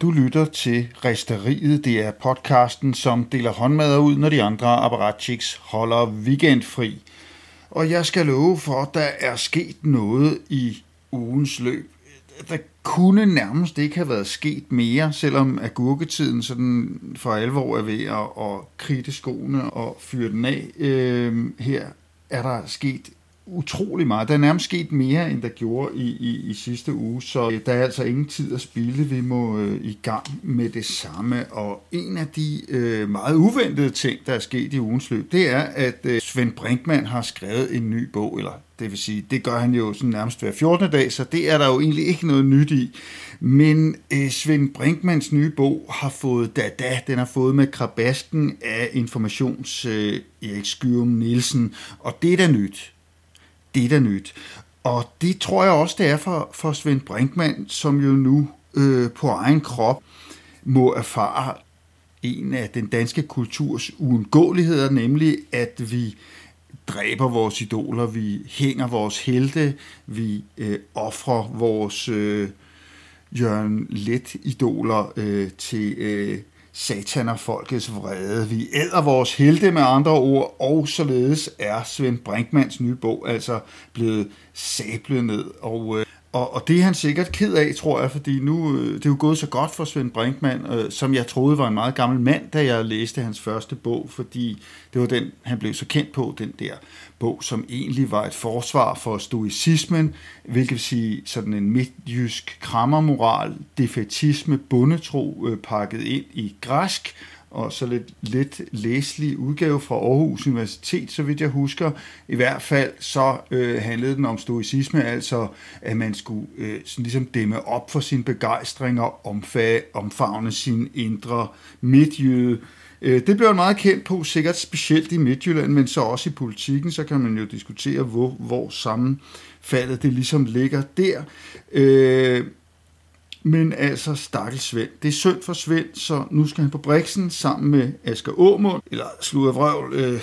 Du lytter til Resteriet. Det er podcasten, som deler håndmadder ud, når de andre apparatchiks holder weekendfri. Og jeg skal love for, at der er sket noget i ugens løb. Der kunne nærmest ikke have været sket mere, selvom agurketiden sådan for alvor er ved at, at kridte skoene og fyre den af. Øh, her er der sket utrolig meget. Der er nærmest sket mere, end der gjorde i, i, i sidste uge, så øh, der er altså ingen tid at spille. Vi må øh, i gang med det samme. Og en af de øh, meget uventede ting, der er sket i ugens løb, det er, at øh, Svend Brinkmann har skrevet en ny bog, eller det vil sige, det gør han jo sådan nærmest hver 14. dag, så det er der jo egentlig ikke noget nyt i. Men øh, Svend Brinkmans nye bog har fået da da, den har fået med krabasken af informations øh, Erik Skyrum Nielsen, og det er da nyt det er da nyt. Og det tror jeg også, det er for, for Svend Brinkmann, som jo nu øh, på egen krop må erfare en af den danske kulturs uundgåeligheder, nemlig at vi dræber vores idoler, vi hænger vores helte, vi øh, offrer vores øh, Jørgen Let-idoler øh, til øh, satan og folkets vrede. Vi æder vores helte med andre ord, og således er Svend Brinkmans nye bog altså blevet sablet ned. Og, øh, og, og det er han sikkert ked af, tror jeg, fordi nu øh, det er jo gået så godt for Svend Brinkmann, øh, som jeg troede var en meget gammel mand, da jeg læste hans første bog, fordi det var den, han blev så kendt på, den der bog, som egentlig var et forsvar for stoicismen, hvilket vil sige sådan en midtjysk krammermoral, defetisme, bundetro øh, pakket ind i græsk, og så lidt, lidt læselig udgave fra Aarhus Universitet, så vidt jeg husker. I hvert fald så øh, handlede den om stoicisme, altså at man skulle øh, sådan ligesom dæmme op for sin begejstring og omfag, omfavne sin indre midtjyde. Øh, det blev meget kendt på, sikkert specielt i Midtjylland, men så også i politikken, så kan man jo diskutere, hvor, hvor sammenfaldet det ligesom ligger der. Øh, men altså, stakkels Svend. Det er synd for Svend, så nu skal han på Brixen sammen med Asger Åmund, eller Sluder Vrøvl, øh,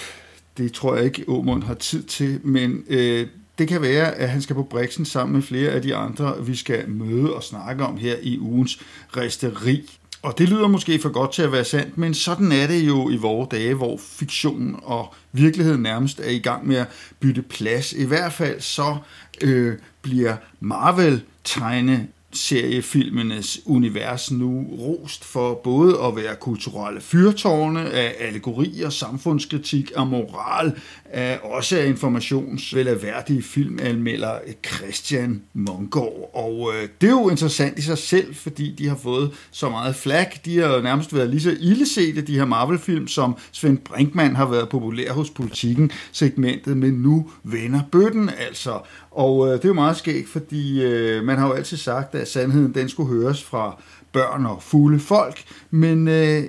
det tror jeg ikke, Åmund har tid til, men øh, det kan være, at han skal på Brixen sammen med flere af de andre, vi skal møde og snakke om her i ugens resteri. Og det lyder måske for godt til at være sandt, men sådan er det jo i vore dage, hvor fiktion og virkelighed nærmest er i gang med at bytte plads. I hvert fald så øh, bliver Marvel tegne seriefilmenes univers nu rost for både at være kulturelle fyrtårne af allegorier, samfundskritik og moral, af også af informationsvelaværdige filmanmelder Christian Mongård. Og øh, det er jo interessant i sig selv, fordi de har fået så meget flak. De har jo nærmest været lige så ildesete, de her Marvel-film, som Svend Brinkmann har været populær hos politikken segmentet, men nu vender bøtten altså. Og øh, det er jo meget skægt, fordi øh, man har jo altid sagt, at sandheden den skulle høres fra børn og fulde folk, men øh,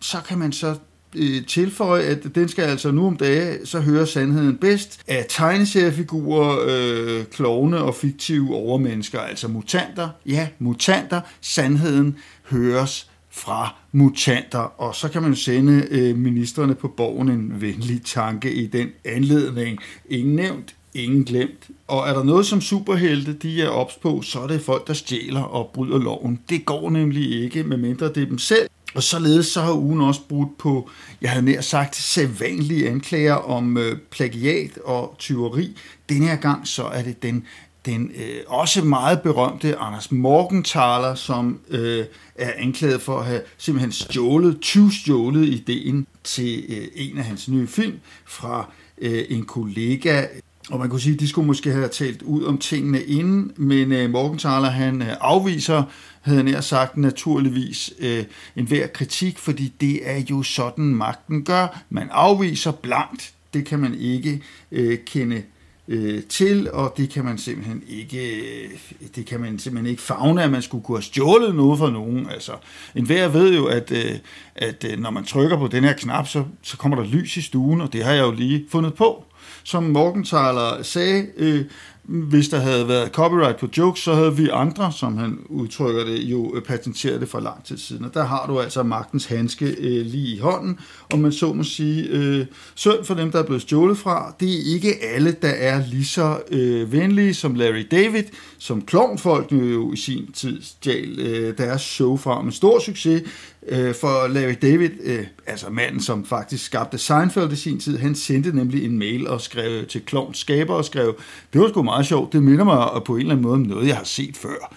så kan man så øh, tilføje, at den skal altså nu om dage, så høre sandheden bedst af tegneseriefigurer, øh, klovne og fiktive overmennesker, altså mutanter. Ja, mutanter. Sandheden høres fra mutanter, og så kan man sende øh, ministerne på borgen en venlig tanke i den anledning. Ingen nævnt, ingen glemt. Og er der noget, som superhelte de er ops på, så er det folk, der stjæler og bryder loven. Det går nemlig ikke, medmindre det er dem selv. Og således så har ugen også brudt på, jeg havde nær sagt, sædvanlige anklager om øh, plagiat og tyveri. Denne her gang så er det den den øh, også meget berømte Anders Morgenthaler, som øh, er anklaget for at have simpelthen stjålet, tyvstjålet ideen til øh, en af hans nye film fra øh, en kollega, og man kunne sige, at de skulle måske have talt ud om tingene inden, men øh, Morgenthaler han øh, afviser, havde nær sagt naturligvis, øh, enhver kritik, fordi det er jo sådan magten gør. Man afviser blankt, det kan man ikke øh, kende øh, til, og det kan man simpelthen ikke, øh, det kan man simpelthen ikke fagne, at man skulle kunne have stjålet noget fra nogen. Altså, en hver ved jo, at, øh, at øh, når man trykker på den her knap, så, så kommer der lys i stuen, og det har jeg jo lige fundet på. Som Morgenthaler sagde, øh, hvis der havde været copyright på jokes, så havde vi andre, som han udtrykker det, jo øh, patenteret det for lang tid siden. Og der har du altså magtens handske øh, lige i hånden, og man så må sige, øh, synd for dem, der er blevet stjålet fra. Det er ikke alle, der er lige så øh, venlige som Larry David, som klovnfolkene jo i sin tid stjal øh, deres show fra med stor succes. Øh, for Larry David, øh, altså manden, som faktisk skabte Seinfeld i sin tid, han sendte nemlig en mail og skrev til Klovns skaber og skrev, det var sgu meget sjovt, det minder mig på en eller anden måde om noget, jeg har set før.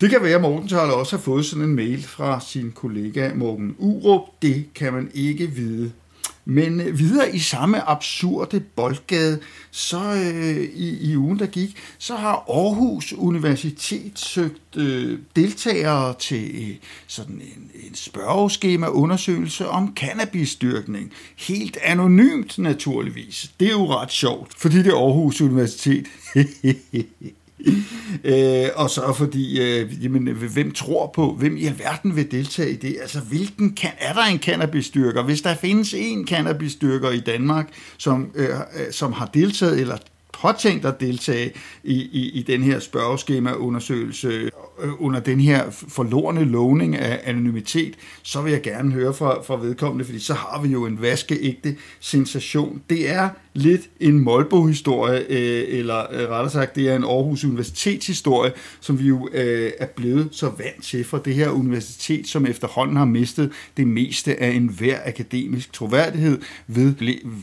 Det kan være, at Morten også har fået sådan en mail fra sin kollega Morten Urup. Det kan man ikke vide. Men videre i samme absurde boldgade, så øh, i, i ugen, der gik, så har Aarhus Universitet søgt øh, deltagere til øh, sådan en, en spørgeskema-undersøgelse om cannabisdyrkning. Helt anonymt, naturligvis. Det er jo ret sjovt, fordi det er Aarhus Universitet. øh, og så fordi, øh, jamen, hvem tror på, hvem i alverden vil deltage i det? Altså, hvilken kan, er der en cannabisdyrker? Hvis der findes en cannabisdyrker i Danmark, som, øh, øh som har deltaget eller påtænkt at deltage i, i, i den her spørgeskemaundersøgelse øh, under den her forlorene lovning af anonymitet, så vil jeg gerne høre fra, fra vedkommende, fordi så har vi jo en vaskeægte sensation. Det er lidt en Molbo-historie, øh, eller øh, rettere sagt, det er en Aarhus Universitetshistorie, som vi jo øh, er blevet så vant til for det her universitet, som efterhånden har mistet det meste af enhver akademisk troværdighed ved,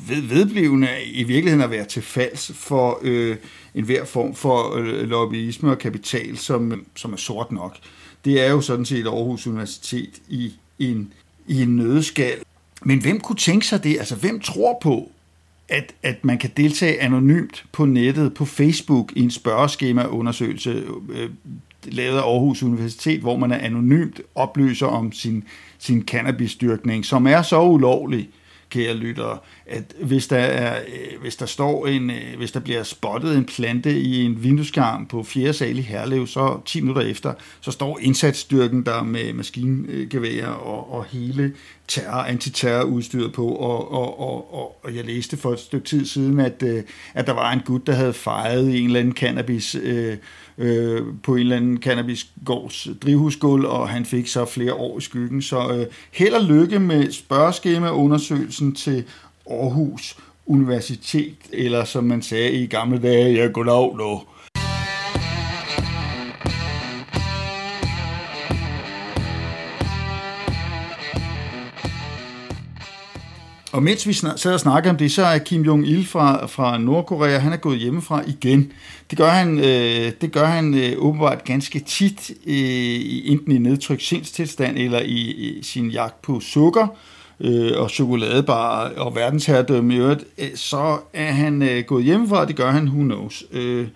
ved vedblivende i virkeligheden at være til falds for øh, enhver form for øh, lobbyisme og kapital, som, som er sort nok. Det er jo sådan set Aarhus Universitet i en, i en nødskal. Men hvem kunne tænke sig det? Altså, hvem tror på, at, at man kan deltage anonymt på nettet, på Facebook, i en spørgeskemaundersøgelse øh, lavet af Aarhus Universitet, hvor man er anonymt oplyser om sin, sin cannabisdyrkning, som er så ulovlig, kære lyttere, at hvis der, er, øh, hvis der står en, øh, hvis der bliver spottet en plante i en vindueskarm på 4. sal i Herlev, så 10 minutter efter, så står indsatsstyrken der med maskingevær og, og hele terror, antiterrorudstyret på, og, og, og, og, og jeg læste for et stykke tid siden, at, øh, at der var en gut, der havde fejret i en eller anden cannabis øh, øh, på en eller anden cannabisgårds drivhusgulv, og han fik så flere år i skyggen. Så øh, held og lykke med spørgeskemaundersøgelsen til Aarhus Universitet, eller som man sagde i gamle dage, jeg går nu. No Og mens vi sad og snakkede om det, så er Kim Jong-il fra, fra Nordkorea, han er gået hjemmefra igen. Det gør han, øh, det gør han øh, åbenbart ganske tit, øh, enten i nedtrykt sindstilstand eller i, i sin jagt på sukker øh, og chokoladebar og verdensherredømme i øvrigt, øh, så er han øh, gået hjemmefra, det gør han, who knows. Øh,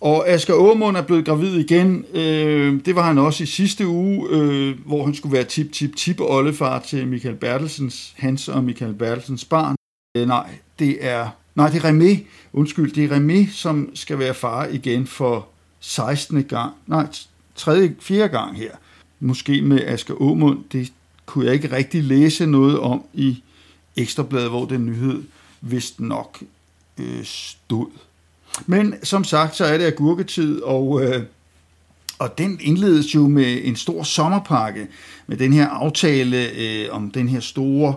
og Asger Aumund er blevet gravid igen. Øh, det var han også i sidste uge, øh, hvor han skulle være tip, tip, tip oldefar til Michael Bertelsens, hans og Michael Bertelsens barn. Øh, nej, det er, nej, det er Remé. Undskyld, det er Remé, som skal være far igen for 16. gang. Nej, tredje, fjerde gang her. Måske med Asger Aumund. Det kunne jeg ikke rigtig læse noget om i Ekstrabladet, hvor den nyhed vist nok øh, stod. Men som sagt, så er det agurketid, og, øh, og den indledes jo med en stor sommerpakke, med den her aftale øh, om den her store,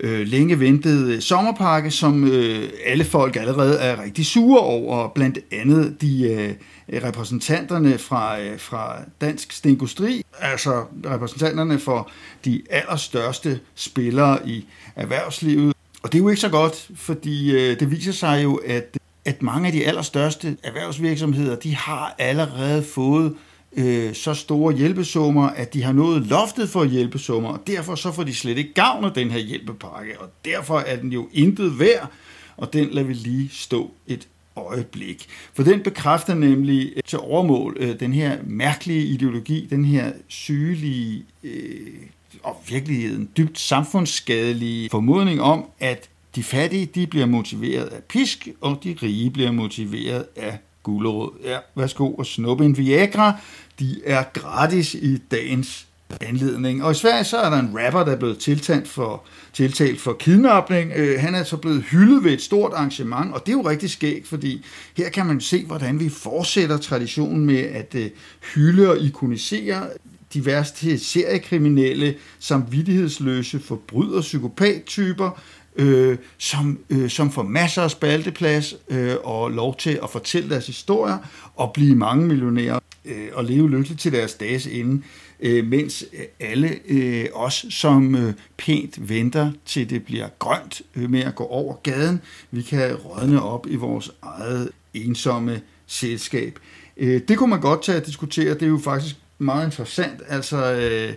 øh, længe ventede øh, sommerpakke, som øh, alle folk allerede er rigtig sure over, blandt andet de øh, repræsentanterne fra, øh, fra Dansk Stengustri, altså repræsentanterne for de allerstørste spillere i erhvervslivet. Og det er jo ikke så godt, fordi øh, det viser sig jo, at at mange af de allerstørste erhvervsvirksomheder, de har allerede fået øh, så store hjælpesummer, at de har nået loftet for hjælpesummer, og derfor så får de slet ikke gavn af den her hjælpepakke, og derfor er den jo intet værd, og den lader vi lige stå et øjeblik. For den bekræfter nemlig øh, til overmål øh, den her mærkelige ideologi, den her sygelige øh, og virkeligheden dybt samfundsskadelige formodning om, at de fattige de bliver motiveret af pisk, og de rige bliver motiveret af gulerod. Ja, værsgo og snuppe en Viagra. De er gratis i dagens anledning. Og i Sverige så er der en rapper, der er blevet tiltalt for, tiltalt for kidnapning. Øh, han er så blevet hyldet ved et stort arrangement, og det er jo rigtig skægt, fordi her kan man se, hvordan vi fortsætter traditionen med at øh, hylde og ikonisere de værste seriekriminelle, samvittighedsløse forbryder, psykopattyper, øh, som, øh, som får masser af spalteplads øh, og lov til at fortælle deres historier og blive mange millionærer øh, og leve lykkeligt til deres dages ende, øh, mens alle øh, os, som øh, pænt venter til det bliver grønt øh, med at gå over gaden, vi kan rådne op i vores eget ensomme selskab. Øh, det kunne man godt tage at diskutere, det er jo faktisk meget interessant. Altså, øh,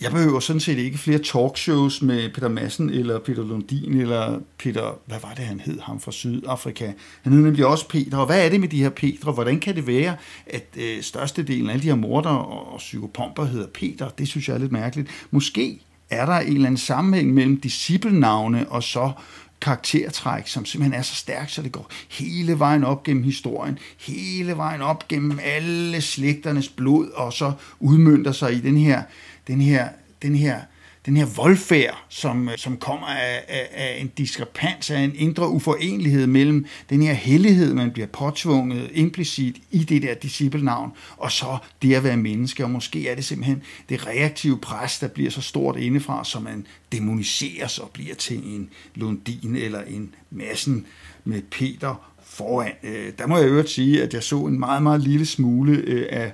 jeg behøver sådan set ikke flere talkshows med Peter Madsen eller Peter Lundin eller Peter, hvad var det han hed, ham fra Sydafrika. Han hed nemlig også Peter, og hvad er det med de her Peter? Hvordan kan det være, at øh, størstedelen af alle de her morder og, og psykopomper hedder Peter? Det synes jeg er lidt mærkeligt. Måske er der en eller anden sammenhæng mellem disciplenavne og så karaktertræk, som simpelthen er så stærkt, så det går hele vejen op gennem historien, hele vejen op gennem alle slægternes blod, og så udmyndter sig i den her, den her, den her den her voldfærd, som, som kommer af, af, af en diskrepans, af en indre uforenlighed mellem den her hellighed, man bliver påtvunget implicit i det der disciplenavn, og så det at være menneske. Og måske er det simpelthen det reaktive pres, der bliver så stort indefra, så man demoniseres og bliver til en Lundin eller en massen med Peter foran. Øh, der må jeg øvrigt sige, at jeg så en meget, meget lille smule øh, af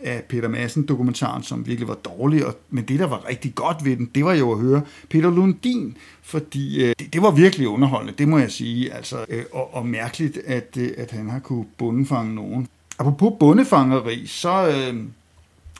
af Peter Madsen-dokumentaren, som virkelig var dårlig, og, men det, der var rigtig godt ved den, det var jo at høre Peter Lundin, fordi øh, det, det var virkelig underholdende, det må jeg sige, altså, øh, og, og mærkeligt, at, øh, at han har kunne bundefange nogen. Apropos bundefangeri, så... Øh,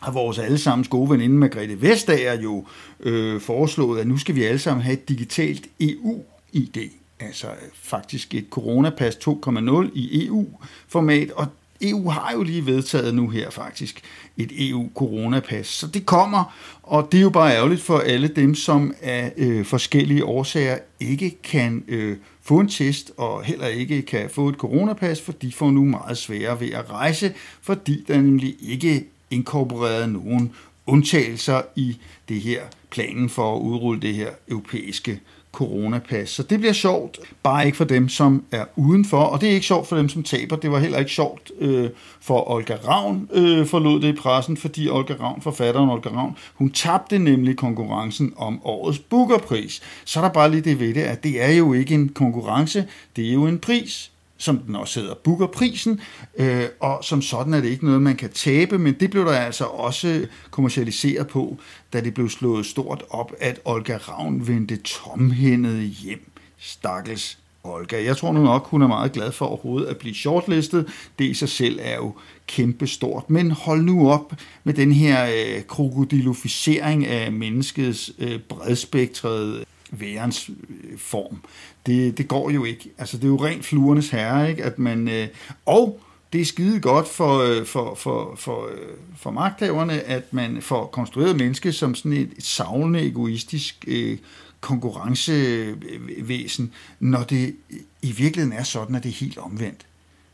har vores allesammens gode veninde Margrethe Vestager jo øh, foreslået, at nu skal vi alle sammen have et digitalt EU-ID, altså øh, faktisk et coronapas 2.0 i EU-format, og EU har jo lige vedtaget nu her faktisk et EU-coronapas, så det kommer, og det er jo bare ærgerligt for alle dem, som af øh, forskellige årsager ikke kan øh, få en test og heller ikke kan få et coronapas, for de får nu meget sværere ved at rejse, fordi der nemlig ikke inkorporeret nogen undtagelser i det her planen for at udrulle det her europæiske coronapas. Så det bliver sjovt, bare ikke for dem, som er udenfor, og det er ikke sjovt for dem, som taber. Det var heller ikke sjovt øh, for Olga Ravn, øh, forlod det i pressen, fordi Olga Ravn, forfatteren Olga Ravn, hun tabte nemlig konkurrencen om årets Bookerpris. Så er der bare lige det ved det, at det er jo ikke en konkurrence, det er jo en pris som den også hedder, Booker-prisen, øh, og som sådan er det ikke noget, man kan tabe, men det blev der altså også kommercialiseret på, da det blev slået stort op, at Olga Ravn vendte tomhændet hjem. Stakkels Olga. Jeg tror nu nok, hun er meget glad for overhovedet at blive shortlistet. Det i sig selv er jo kæmpestort. Men hold nu op med den her øh, krokodilofisering af menneskets øh, bredspektrede værens øh, form. Det, det går jo ikke. Altså, det er jo rent fluernes herre, ikke? At man, øh, og det er skide godt for, øh, for, for, for, øh, for magthaverne, at man får konstrueret menneske som sådan et, et savlende, egoistisk øh, konkurrencevæsen, når det i virkeligheden er sådan, at det er helt omvendt.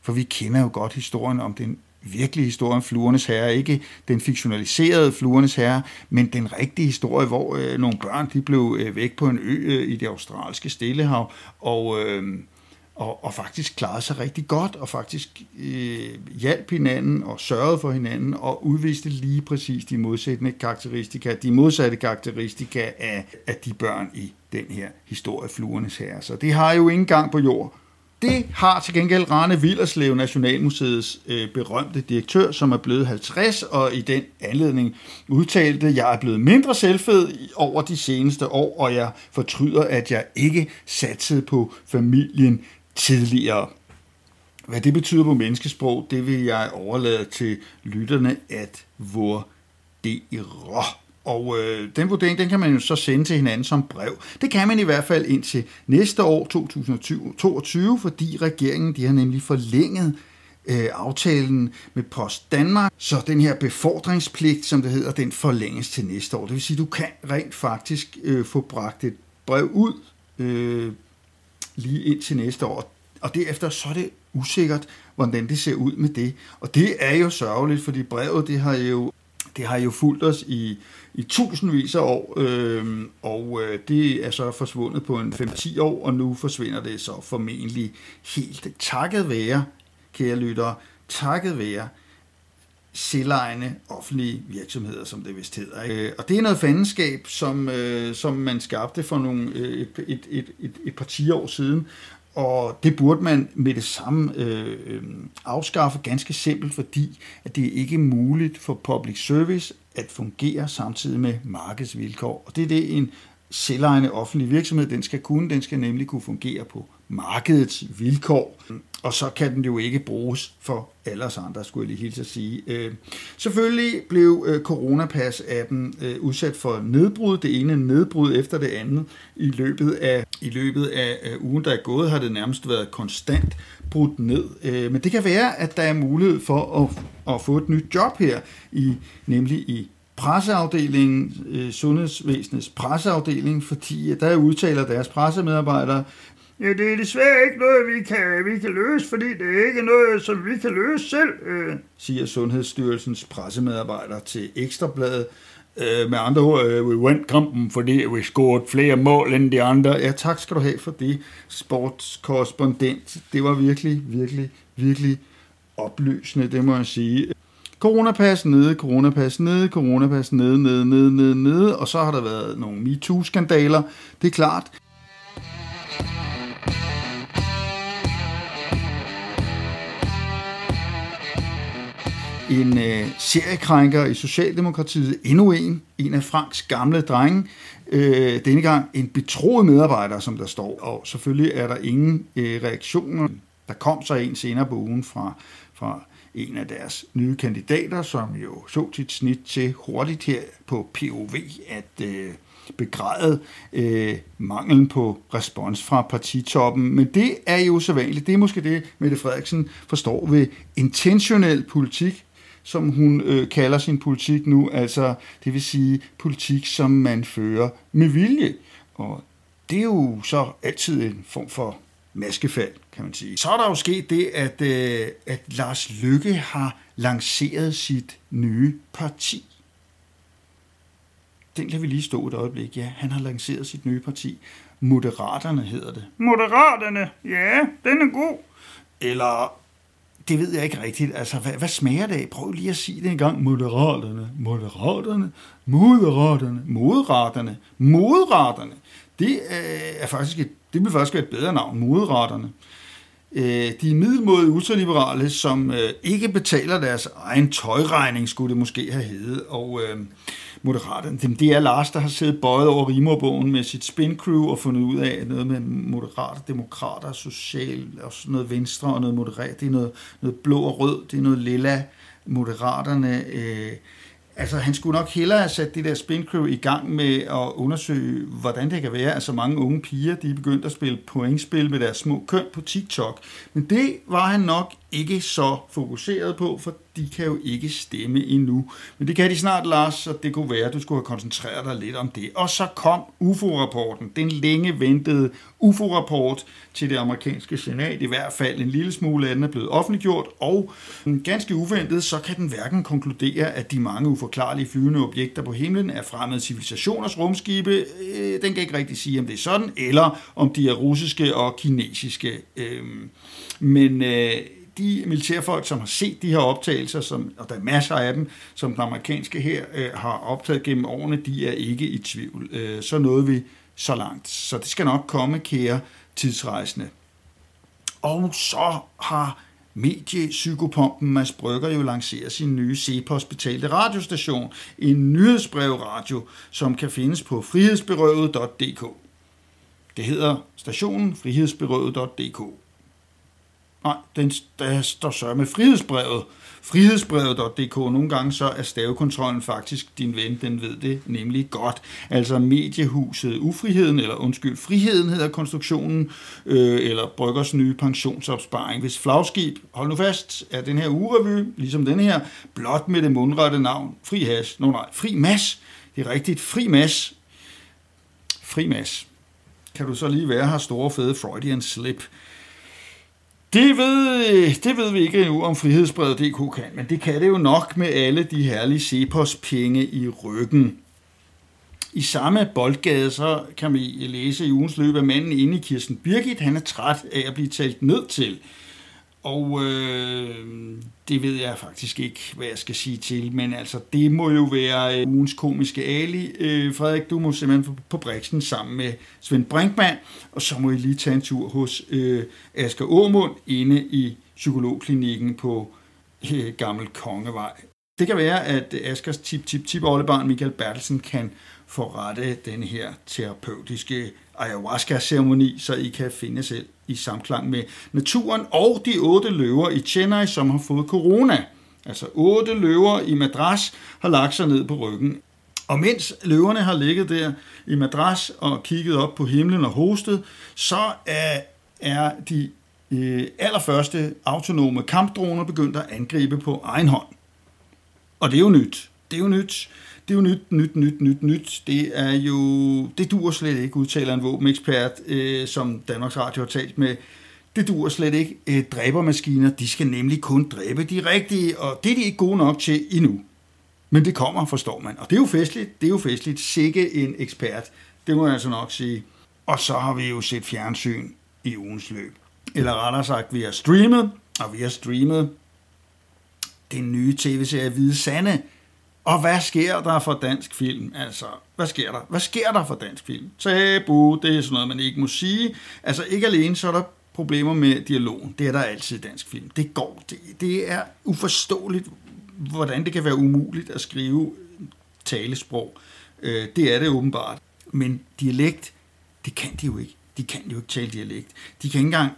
For vi kender jo godt historien om den virkelige historie om Fluernes Herre, ikke den fiktionaliserede Fluernes Herre, men den rigtige historie, hvor øh, nogle børn de blev øh, væk på en ø øh, i det australske Stillehav, og, øh, og, og faktisk klarede sig rigtig godt, og faktisk øh, hjalp hinanden, og sørgede for hinanden, og udviste lige præcis de modsatte karakteristika, de modsatte karakteristika af, af de børn i den her historie, Fluernes Herre. Så det har jo ingen gang på jord. Det har til gengæld Rane Villerslev, Nationalmuseets øh, berømte direktør, som er blevet 50, og i den anledning udtalte, jeg er blevet mindre selvfed over de seneste år, og jeg fortryder, at jeg ikke satsede på familien tidligere. Hvad det betyder på menneskesprog, det vil jeg overlade til lytterne at vurdere. Og øh, den vurdering, den kan man jo så sende til hinanden som brev. Det kan man i hvert fald indtil næste år, 2022, fordi regeringen de har nemlig forlænget øh, aftalen med Post Danmark, så den her befordringspligt, som det hedder, den forlænges til næste år. Det vil sige, du kan rent faktisk øh, få bragt et brev ud øh, lige ind til næste år. Og derefter så er det usikkert, hvordan det ser ud med det. Og det er jo sørgeligt, fordi brevet det har jo Det har jo fulgt os i, i tusindvis af år, øh, og øh, det er så forsvundet på en 5-10 år, og nu forsvinder det så formentlig helt takket være, kære lyttere, takket være selvejende offentlige virksomheder, som det vist hedder. Øh, og det er noget fandenskab, som, øh, som man skabte for nogle, øh, et, et, et, et, et par 10 år siden, og det burde man med det samme øh, øh, afskaffe ganske simpelt, fordi at det ikke er muligt for public service at fungere samtidig med markedsvilkår. Og det er det, en selvejende offentlig virksomhed, den skal kunne. Den skal nemlig kunne fungere på markedets vilkår. Og så kan den jo ikke bruges for alle os andre, skulle jeg lige hilse at sige. Øh, selvfølgelig blev øh, Coronapass-appen øh, udsat for nedbrud, det ene nedbrud efter det andet. I løbet af, i løbet af ugen, der er gået, har det nærmest været konstant brudt ned. Øh, men det kan være, at der er mulighed for at, at få et nyt job her, i, nemlig i presseafdelingen, øh, sundhedsvæsenets presseafdeling, fordi øh, der udtaler deres pressemedarbejdere, Ja, det er desværre ikke noget, vi kan, vi kan løse, fordi det er ikke noget, som vi kan løse selv, øh, siger Sundhedsstyrelsens pressemedarbejder til Ekstrabladet. Øh, med andre ord, øh, we went kampen, fordi vi scorede flere mål end de andre. Ja, tak skal du have for det, sportskorrespondent. Det var virkelig, virkelig, virkelig oplysende, det må jeg sige. Coronapas nede, coronapas nede, coronapas nede, nede, nede, nede, nede, og så har der været nogle MeToo-skandaler. Det er klart, en øh, seriekrænker i Socialdemokratiet, endnu en, en af Franks gamle drenge, øh, denne gang en betroet medarbejder, som der står, og selvfølgelig er der ingen øh, reaktioner. Der kom så en senere på ugen fra, fra en af deres nye kandidater, som jo så sit snit til hurtigt her på POV at øh, begræde øh, manglen på respons fra partitoppen. Men det er jo så vanligt. Det er måske det, Mette Frederiksen forstår ved intentionel politik, som hun øh, kalder sin politik nu, altså det vil sige politik, som man fører med vilje. Og det er jo så altid en form for maskefald, kan man sige. Så er der jo sket det, at, øh, at Lars Lykke har lanceret sit nye parti. Den kan vi lige stå et øjeblik. Ja, han har lanceret sit nye parti. Moderaterne hedder det. Moderaterne? Ja, den er god. Eller det ved jeg ikke rigtigt. Altså, hvad, hvad smager det af? Prøv lige at sige det en gang. Moderaterne, moderaterne, moderaterne, moderaterne, moderaterne. Det øh, er faktisk et, det vil faktisk være et bedre navn, moderaterne. Øh, de middelmåde ultraliberale, som øh, ikke betaler deres egen tøjregning, skulle det måske have heddet. Og øh, Moderaterne, det er Lars, der har siddet bøjet over Rimorbogen med sit spin crew og fundet ud af noget med moderate demokrater, social og sådan noget venstre og noget moderat. Det er noget, noget blå og rød, det er noget lilla. Moderaterne, øh, Altså, han skulle nok hellere have sat det der spin crew i gang med at undersøge, hvordan det kan være, at så mange unge piger, de er begyndt at spille pointspil med deres små køn på TikTok. Men det var han nok ikke så fokuseret på, for de kan jo ikke stemme endnu. Men det kan de snart, Lars, så det kunne være, at du skulle have koncentreret dig lidt om det. Og så kom UFO-rapporten, den længe ventede UFO-rapport til det amerikanske senat. I hvert fald en lille smule af den er blevet offentliggjort, og ganske uventet, så kan den hverken konkludere, at de mange uforklarlige flyvende objekter på himlen er fremmede civilisationers rumskibe. Øh, den kan ikke rigtig sige, om det er sådan, eller om de er russiske og kinesiske. Øh, men øh, de militærfolk, som har set de her optagelser, som, og der er masser af dem, som den amerikanske her øh, har optaget gennem årene, de er ikke i tvivl. Øh, så nåede vi så langt. Så det skal nok komme, kære tidsrejsende. Og så har mediepsykopompen Mads Brygger jo lanceret sin nye CEPOS betalte radiostation, en nyhedsbrevradio, som kan findes på frihedsberøvet.dk. Det hedder stationen frihedsberøvet.dk. Nej, den, der står så med frihedsbrevet. Frihedsbrevet.dk. Nogle gange så er stavekontrollen faktisk din ven, den ved det nemlig godt. Altså mediehuset Ufriheden, eller undskyld, Friheden hedder konstruktionen, øh, eller Bryggers nye pensionsopsparing. Hvis flagskib, hold nu fast, er den her urevy, ligesom den her, blot med det mundrette navn, Fri Has. no, nej, Fri Mas. Det er rigtigt, Fri Mas. Fri Mas. Kan du så lige være her store fede Freudian slip? Det ved, det ved vi ikke endnu, om frihedsbrevet.dk kan, men det kan det jo nok med alle de herlige Cepos-penge i ryggen. I samme boldgade, så kan vi læse i ugens løb, at manden inde i Kirsten Birgit, han er træt af at blive talt ned til. Og øh, det ved jeg faktisk ikke, hvad jeg skal sige til, men altså, det må jo være øh, ugens komiske Ali. Øh, Frederik, du må simpelthen på Brixen sammen med Svend Brinkmann, og så må I lige tage en tur hos øh, Asger Aumund inde i psykologklinikken på øh, Gammel Kongevej. Det kan være, at Askers tip-tip-tip-oldebarn Michael Bertelsen kan forrette den her terapeutiske ayahuasca-ceremoni, så I kan finde selv i samklang med naturen og de otte løver i Chennai, som har fået corona. Altså otte løver i madras har lagt sig ned på ryggen. Og mens løverne har ligget der i madras og kigget op på himlen og hostet, så er, er de øh, allerførste autonome kampdroner begyndt at angribe på egen hånd. Og det er jo nyt. Det er jo nyt. Det er jo nyt, nyt, nyt, nyt, nyt. Det er jo, det dur slet ikke, udtaler en våbenekspert, øh, som Danmarks Radio har talt med. Det dur slet ikke. Øh, dræbermaskiner, de skal nemlig kun dræbe de rigtige, og det er de ikke gode nok til endnu. Men det kommer, forstår man. Og det er jo festligt. Det er jo festligt. Sikke en ekspert. Det må jeg altså nok sige. Og så har vi jo set fjernsyn i ugens løb. Eller rettere sagt, vi har streamet, og vi har streamet den nye tv-serie Hvide Sande, og hvad sker der for dansk film? Altså, hvad sker der? Hvad sker der for dansk film? Tabu, det er sådan noget, man ikke må sige. Altså, ikke alene så er der problemer med dialogen. Det er der altid i dansk film. Det går. Det, det er uforståeligt, hvordan det kan være umuligt at skrive talesprog. Øh, det er det åbenbart. Men dialekt, det kan de jo ikke. De kan jo ikke tale dialekt. De kan ikke engang...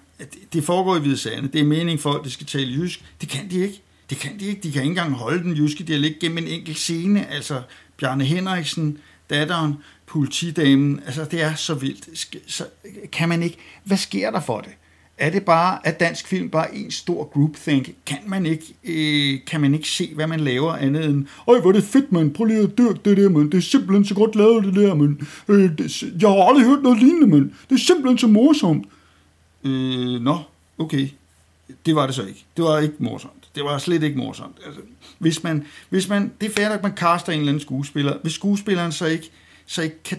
Det foregår i Hvide Sande. Det er meningen for, at de skal tale jysk. Det kan de ikke. Det kan de ikke. De kan ikke engang holde den jyske dialekt gennem en enkelt scene. Altså, Bjarne Henriksen, datteren, politidamen, altså det er så vildt. Så kan man ikke... Hvad sker der for det? Er det bare, at dansk film bare en stor groupthink? Kan man ikke, øh, kan man ikke se, hvad man laver andet end, øj, hvor er det fedt, man. Prøv lige at dyrke det der, man. Det er simpelthen så godt lavet, det der, man. Øh, det, jeg har aldrig hørt noget lignende, man. Det er simpelthen så morsomt. Øh, nå, okay. Det var det så ikke. Det var ikke morsomt det var slet ikke morsomt. Altså, hvis man, hvis man, det er fair at man kaster en eller anden skuespiller. Hvis skuespilleren så ikke, så ikke kan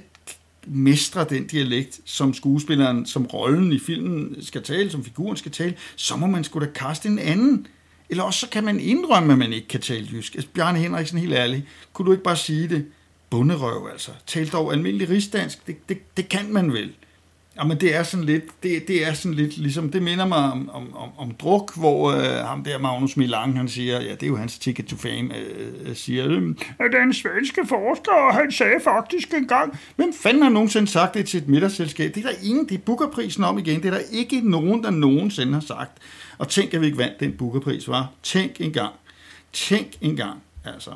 mestre den dialekt, som skuespilleren, som rollen i filmen skal tale, som figuren skal tale, så må man skulle da kaste en anden. Eller også så kan man indrømme, at man ikke kan tale jysk. Altså, Bjarne Henriksen, helt ærligt, kunne du ikke bare sige det? Bunderøv altså. Tal dog almindelig rigsdansk. Det, det, det kan man vel. Jamen, det er sådan lidt, det, det er sådan lidt ligesom, det minder mig om, om, om, om druk, hvor øh, ham der Magnus Milang, han siger, ja, det er jo hans ticket to fame, øh, øh siger, at den svenske forsker, han sagde faktisk engang, hvem fanden har nogensinde sagt det til et middagsselskab? Det er der ingen, det er Bookerprisen om igen, det er der ikke nogen, der nogensinde har sagt. Og tænk, at vi ikke vandt den Bookerpris, var. Tænk engang. Tænk engang, altså.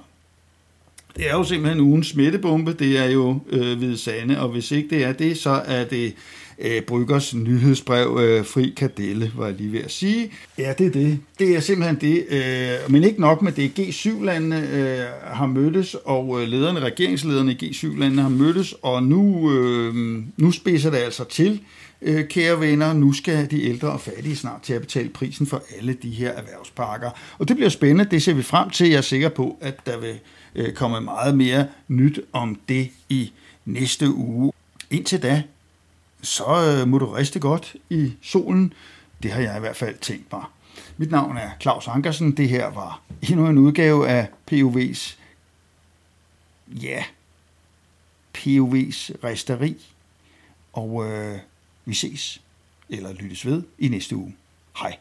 Det er jo simpelthen ugens smittebombe, det er jo øh, Hvide Sande, og hvis ikke det er det, så er det øh, Bryggers nyhedsbrev øh, Fri Kadelle, var jeg lige ved at sige. Ja, det er det. Det er simpelthen det. Øh, men ikke nok med det. G7-landene øh, har mødtes, og øh, lederne, regeringslederne i G7-landene har mødtes, og nu, øh, nu spidser det altså til. Øh, kære venner, nu skal de ældre og fattige snart til at betale prisen for alle de her erhvervspakker. Og det bliver spændende, det ser vi frem til. Jeg er sikker på, at der vil øh, komme meget mere nyt om det i næste uge. Indtil da, så øh, må du riste godt i solen. Det har jeg i hvert fald tænkt mig. Mit navn er Claus Ankersen. Det her var endnu en udgave af POV's, ja, POV's resteri. Og øh, vi ses, eller lyttes ved, i næste uge. Hej.